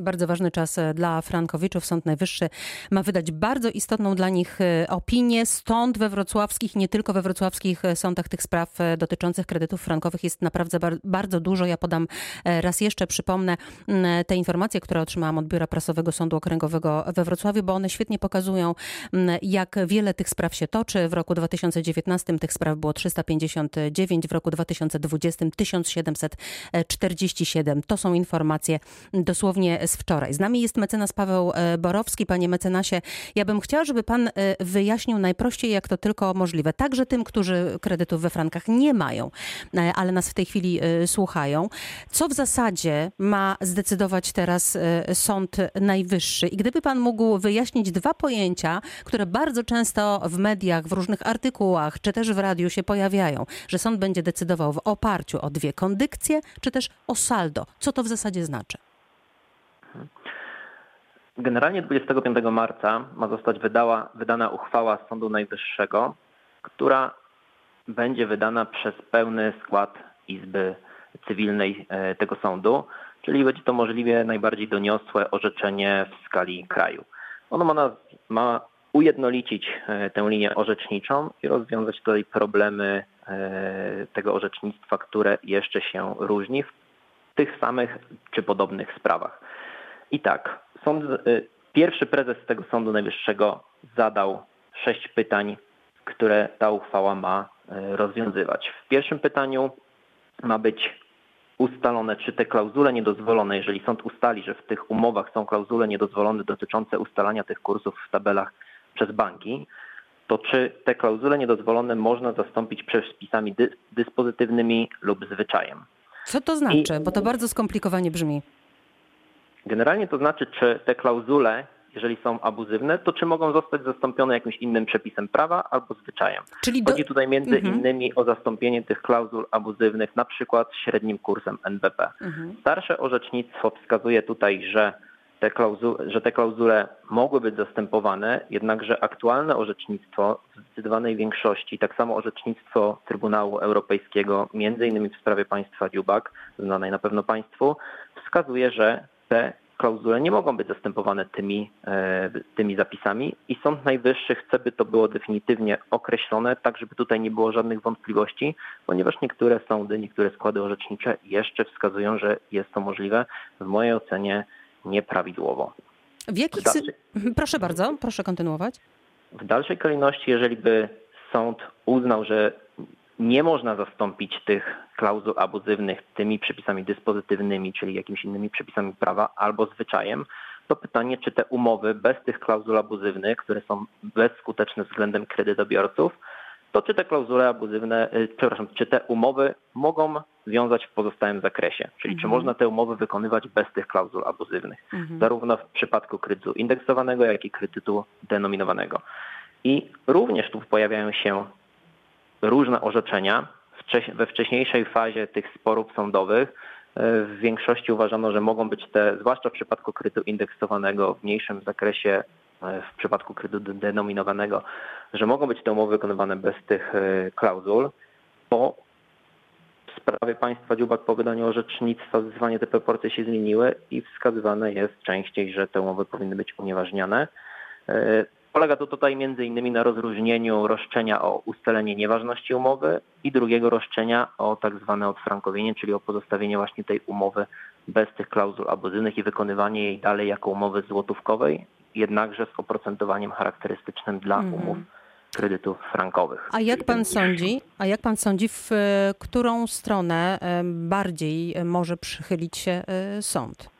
Bardzo ważny czas e, dla frankowiczów. Sąd Najwyższy ma wydać bardzo istotną dla nich e, opinię. Stąd we wrocławskich, nie tylko we wrocławskich e, sądach tych spraw dotyczących kredytów frankowych jest naprawdę bardzo dużo. Ja podam raz jeszcze, przypomnę te informacje, które otrzymałam od Biura Prasowego Sądu Okręgowego we Wrocławiu, bo one świetnie pokazują, jak wiele tych spraw się toczy. W roku 2019 tych spraw było 359, w roku 2020 1747. To są informacje dosłownie z wczoraj. Z nami jest mecenas Paweł e, Borowski. Panie mecenasie, ja bym chciała, żeby pan e, wyjaśnił najprościej, jak to tylko możliwe. Także tym, którzy kredytów we frankach nie mają, e, ale nas w tej chwili słuchają. Co w zasadzie ma zdecydować teraz Sąd Najwyższy? I gdyby pan mógł wyjaśnić dwa pojęcia, które bardzo często w mediach, w różnych artykułach, czy też w radiu się pojawiają, że sąd będzie decydował w oparciu o dwie kondykcje, czy też o saldo. Co to w zasadzie znaczy? Generalnie 25 marca ma zostać wydała, wydana uchwała Sądu Najwyższego, która będzie wydana przez pełny skład Izby Cywilnej e, tego sądu, czyli będzie to możliwie najbardziej doniosłe orzeczenie w skali kraju. Ono ma, ma ujednolicić e, tę linię orzeczniczą i rozwiązać tutaj problemy e, tego orzecznictwa, które jeszcze się różni w tych samych czy podobnych sprawach. I tak, sąd, y, pierwszy prezes tego Sądu Najwyższego zadał sześć pytań, które ta uchwała ma y, rozwiązywać. W pierwszym pytaniu ma być ustalone, czy te klauzule niedozwolone, jeżeli sąd ustali, że w tych umowach są klauzule niedozwolone dotyczące ustalania tych kursów w tabelach przez banki, to czy te klauzule niedozwolone można zastąpić przepisami dy dyspozytywnymi lub zwyczajem. Co to znaczy? I... Bo to bardzo skomplikowanie brzmi. Generalnie to znaczy, czy te klauzule, jeżeli są abuzywne, to czy mogą zostać zastąpione jakimś innym przepisem prawa albo zwyczajem. Czyli do... Chodzi tutaj między mhm. innymi o zastąpienie tych klauzul abuzywnych na przykład średnim kursem NBP. Mhm. Starsze orzecznictwo wskazuje tutaj, że te, klauzule, że te klauzule mogły być zastępowane, jednakże aktualne orzecznictwo w zdecydowanej większości, tak samo orzecznictwo Trybunału Europejskiego, między innymi w sprawie państwa Dziubak, znanej na pewno państwu, wskazuje, że te klauzule nie mogą być zastępowane tymi, e, tymi zapisami i Sąd Najwyższy chce, by to było definitywnie określone, tak żeby tutaj nie było żadnych wątpliwości, ponieważ niektóre sądy, niektóre składy orzecznicze jeszcze wskazują, że jest to możliwe. W mojej ocenie nieprawidłowo. W jakich... Dalszej... Proszę bardzo, proszę kontynuować. W dalszej kolejności, jeżeli by sąd uznał, że nie można zastąpić tych klauzul abuzywnych tymi przepisami dyspozytywnymi, czyli jakimiś innymi przepisami prawa albo zwyczajem, to pytanie, czy te umowy bez tych klauzul abuzywnych, które są bezskuteczne względem kredytobiorców, to czy te klauzule abuzywne, y, przepraszam, czy te umowy mogą wiązać w pozostałym zakresie, czyli mhm. czy można te umowy wykonywać bez tych klauzul abuzywnych, mhm. zarówno w przypadku kredytu indeksowanego, jak i kredytu denominowanego. I również tu pojawiają się różne orzeczenia. We wcześniejszej fazie tych sporów sądowych y, w większości uważano, że mogą być te, zwłaszcza w przypadku kredytu indeksowanego w mniejszym zakresie E, w przypadku kredytu denominowanego, że mogą być te umowy wykonywane bez tych e, klauzul. Po sprawie państwa Dziubak po wydaniu orzecznictwa zdecydowanie te proporcje się zmieniły i wskazywane jest częściej, że te umowy powinny być unieważniane. E, polega to tutaj między innymi na rozróżnieniu roszczenia o ustalenie nieważności umowy i drugiego roszczenia o tak zwane odfrankowienie, czyli o pozostawienie właśnie tej umowy bez tych klauzul abuzywnych i wykonywanie jej dalej jako umowy złotówkowej, jednakże z oprocentowaniem charakterystycznym dla mm. umów kredytów frankowych. A jak pan sądzi, a jak pan sądzi, w e, którą stronę e, bardziej może przychylić się e, sąd?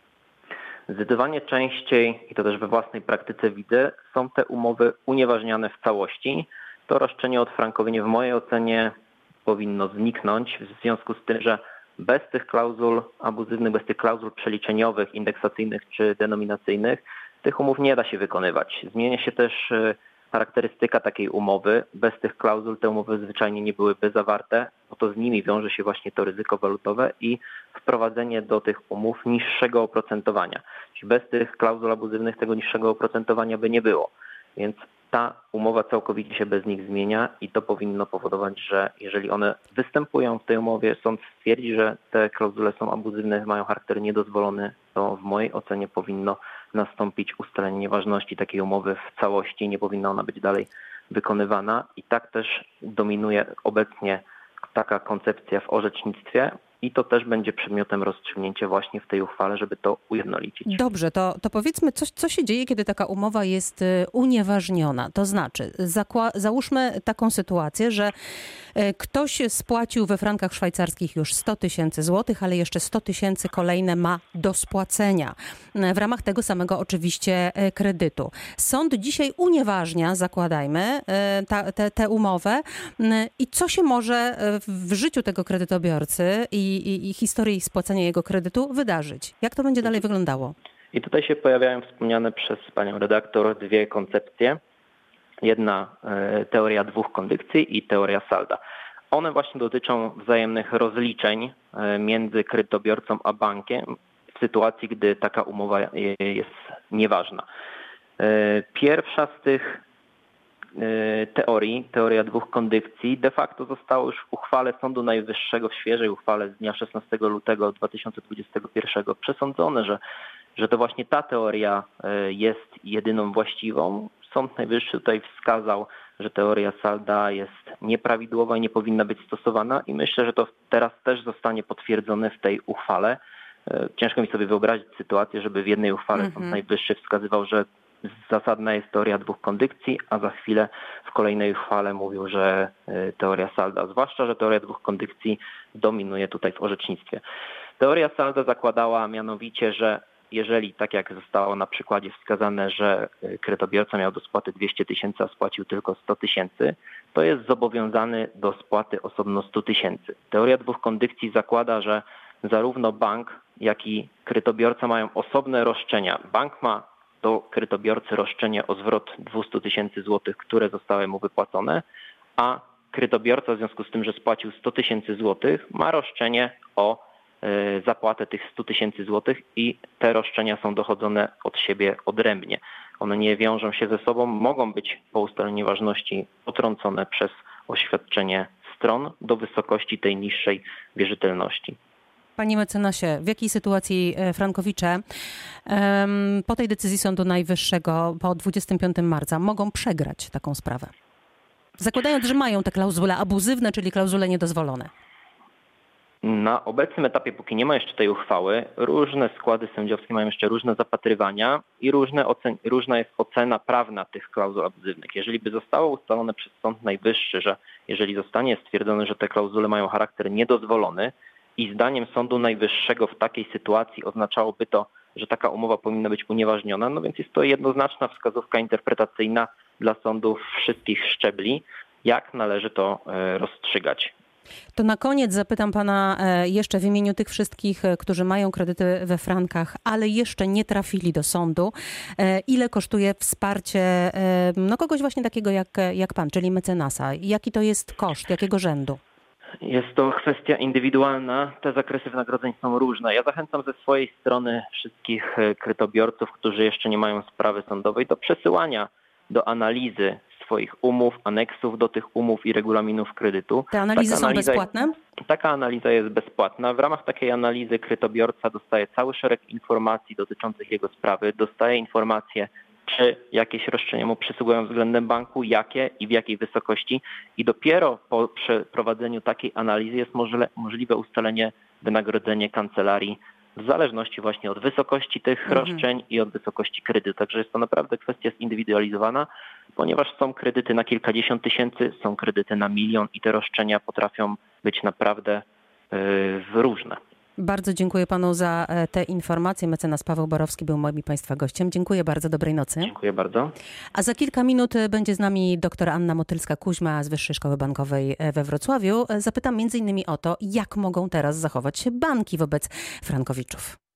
Zdecydowanie częściej, i to też we własnej praktyce widzę, są te umowy unieważniane w całości. To roszczenie odfrankowienie w mojej ocenie powinno zniknąć w związku z tym, że bez tych klauzul abuzywnych, bez tych klauzul przeliczeniowych, indeksacyjnych czy denominacyjnych tych umów nie da się wykonywać. Zmienia się też e, charakterystyka takiej umowy. Bez tych klauzul te umowy zwyczajnie nie byłyby zawarte, bo to z nimi wiąże się właśnie to ryzyko walutowe i wprowadzenie do tych umów niższego oprocentowania. Czyli bez tych klauzul abuzywnych tego niższego oprocentowania by nie było. Więc ta umowa całkowicie się bez nich zmienia i to powinno powodować, że jeżeli one występują w tej umowie, sąd stwierdzi, że te klauzule są abuzywne, mają charakter niedozwolony, to w mojej ocenie powinno nastąpić ustalenie nieważności takiej umowy w całości, nie powinna ona być dalej wykonywana. I tak też dominuje obecnie taka koncepcja w orzecznictwie, i to też będzie przedmiotem rozstrzygnięcia właśnie w tej uchwale, żeby to ujednolicić. Dobrze, to, to powiedzmy, co, co się dzieje, kiedy taka umowa jest y, unieważniona. To znaczy, załóżmy taką sytuację, że y, ktoś spłacił we frankach szwajcarskich już 100 tysięcy złotych, ale jeszcze 100 tysięcy kolejne ma do spłacenia. W ramach tego samego oczywiście y, kredytu. Sąd dzisiaj unieważnia, zakładajmy, tę umowę i co się może w życiu tego kredytobiorcy i i, i, historii spłacania jego kredytu wydarzyć. Jak to będzie dalej wyglądało? I tutaj się pojawiają wspomniane przez panią redaktor dwie koncepcje. Jedna e, teoria dwóch kondycji i teoria salda. One właśnie dotyczą wzajemnych rozliczeń e, między kredytobiorcą a bankiem w sytuacji, gdy taka umowa jest nieważna. E, pierwsza z tych teorii, teoria dwóch kondycji, de facto zostało już w uchwale Sądu Najwyższego, w świeżej uchwale z dnia 16 lutego 2021 przesądzone, że, że to właśnie ta teoria y, jest jedyną właściwą. Sąd Najwyższy tutaj wskazał, że teoria Salda jest nieprawidłowa i nie powinna być stosowana i myślę, że to teraz też zostanie potwierdzone w tej uchwale. Y, ciężko mi sobie wyobrazić sytuację, żeby w jednej uchwale Sąd mhm. Najwyższy wskazywał, że zasadna jest teoria dwóch kondycji, a za chwilę w kolejnej uchwale mówił, że y, teoria salda, zwłaszcza, że teoria dwóch kondycji dominuje tutaj w orzecznictwie. Teoria salda zakładała mianowicie, że jeżeli, tak jak zostało na przykładzie wskazane, że y, kredytobiorca miał do spłaty 200 tysięcy, a spłacił tylko 100 tysięcy, to jest zobowiązany do spłaty osobno 100 tysięcy. Teoria dwóch kondycji zakłada, że zarówno bank, jak i kredytobiorca mają osobne roszczenia. Bank ma do kredytobiorcy roszczenie o zwrot 200 tysięcy złotych, które zostały mu wypłacone, a kredytobiorca w związku z tym, że spłacił 100 tysięcy złotych, ma roszczenie o e, zapłatę tych 100 tysięcy złotych i te roszczenia są dochodzone od siebie odrębnie. One nie wiążą się ze sobą, mogą być po ustaleniu nieważności potrącone przez oświadczenie stron do wysokości tej niższej wierzytelności. Panie mecenasie, w jakiej sytuacji e, Frankowicze po tej decyzji Sądu Najwyższego po 25 marca mogą przegrać taką sprawę? Zakładając, że mają te klauzule abuzywne, czyli klauzule niedozwolone. Na obecnym etapie, póki nie ma jeszcze tej uchwały, różne składy sędziowskie mają jeszcze różne zapatrywania i różne ocen- różna jest ocena prawna tych klauzul abuzywnych. Jeżeli by zostało ustalone przez Sąd Najwyższy, że jeżeli zostanie stwierdzone, że te klauzule mają charakter niedozwolony, i zdaniem Sądu Najwyższego w takiej sytuacji oznaczałoby to, że taka umowa powinna być unieważniona, no więc jest to jednoznaczna wskazówka interpretacyjna dla sądów wszystkich szczebli, jak należy to e, rozstrzygać. To na koniec zapytam pana e, jeszcze w imieniu tych wszystkich, e, którzy mają kredyty we frankach, ale jeszcze nie trafili do sądu. Ile kosztuje wsparcie no kogoś właśnie takiego jak, jak pan, czyli mecenasa? Jaki to jest koszt, jakiego rzędu? Jest to kwestia indywidualna. Te zakresy wynagrodzeń są różne. Ja zachęcam ze swojej strony wszystkich e, kredytobiorców, którzy jeszcze nie mają sprawy sądowej, do przesyłania do analizy swoich umów, aneksów do tych umów i regulaminów kredytu. Te analizy taka są analiza, bezpłatne? Taka analiza jest bezpłatna. W ramach takiej analizy kredytobiorca dostaje cały szereg informacji dotyczących jego sprawy, dostaje informacje czy jakieś roszczenia mu przysługują względem banku, jakie i w jakiej wysokości. I dopiero po przeprowadzeniu takiej analizy jest możliwe ustalenie wynagrodzenia kancelarii w zależności właśnie od wysokości tych mhm. roszczeń i od wysokości kredytu. Także jest to naprawdę kwestia zindywidualizowana, ponieważ są kredyty na kilkadziesiąt tysięcy, są kredyty na milion i te roszczenia potrafią być naprawdę yy, różne. Bardzo dziękuję panu za e, te informacje. Mecenas Paweł Borowski był moim państwa gościem. Dziękuję bardzo, dobrej nocy. Dziękuję bardzo. A za kilka minut e, będzie z nami dr Anna Motylska-Kuźma z Wyższej Szkoły Bankowej e, we Wrocławiu. Zapytam między innymi o to, jak mogą teraz zachować się banki wobec frankowiczów.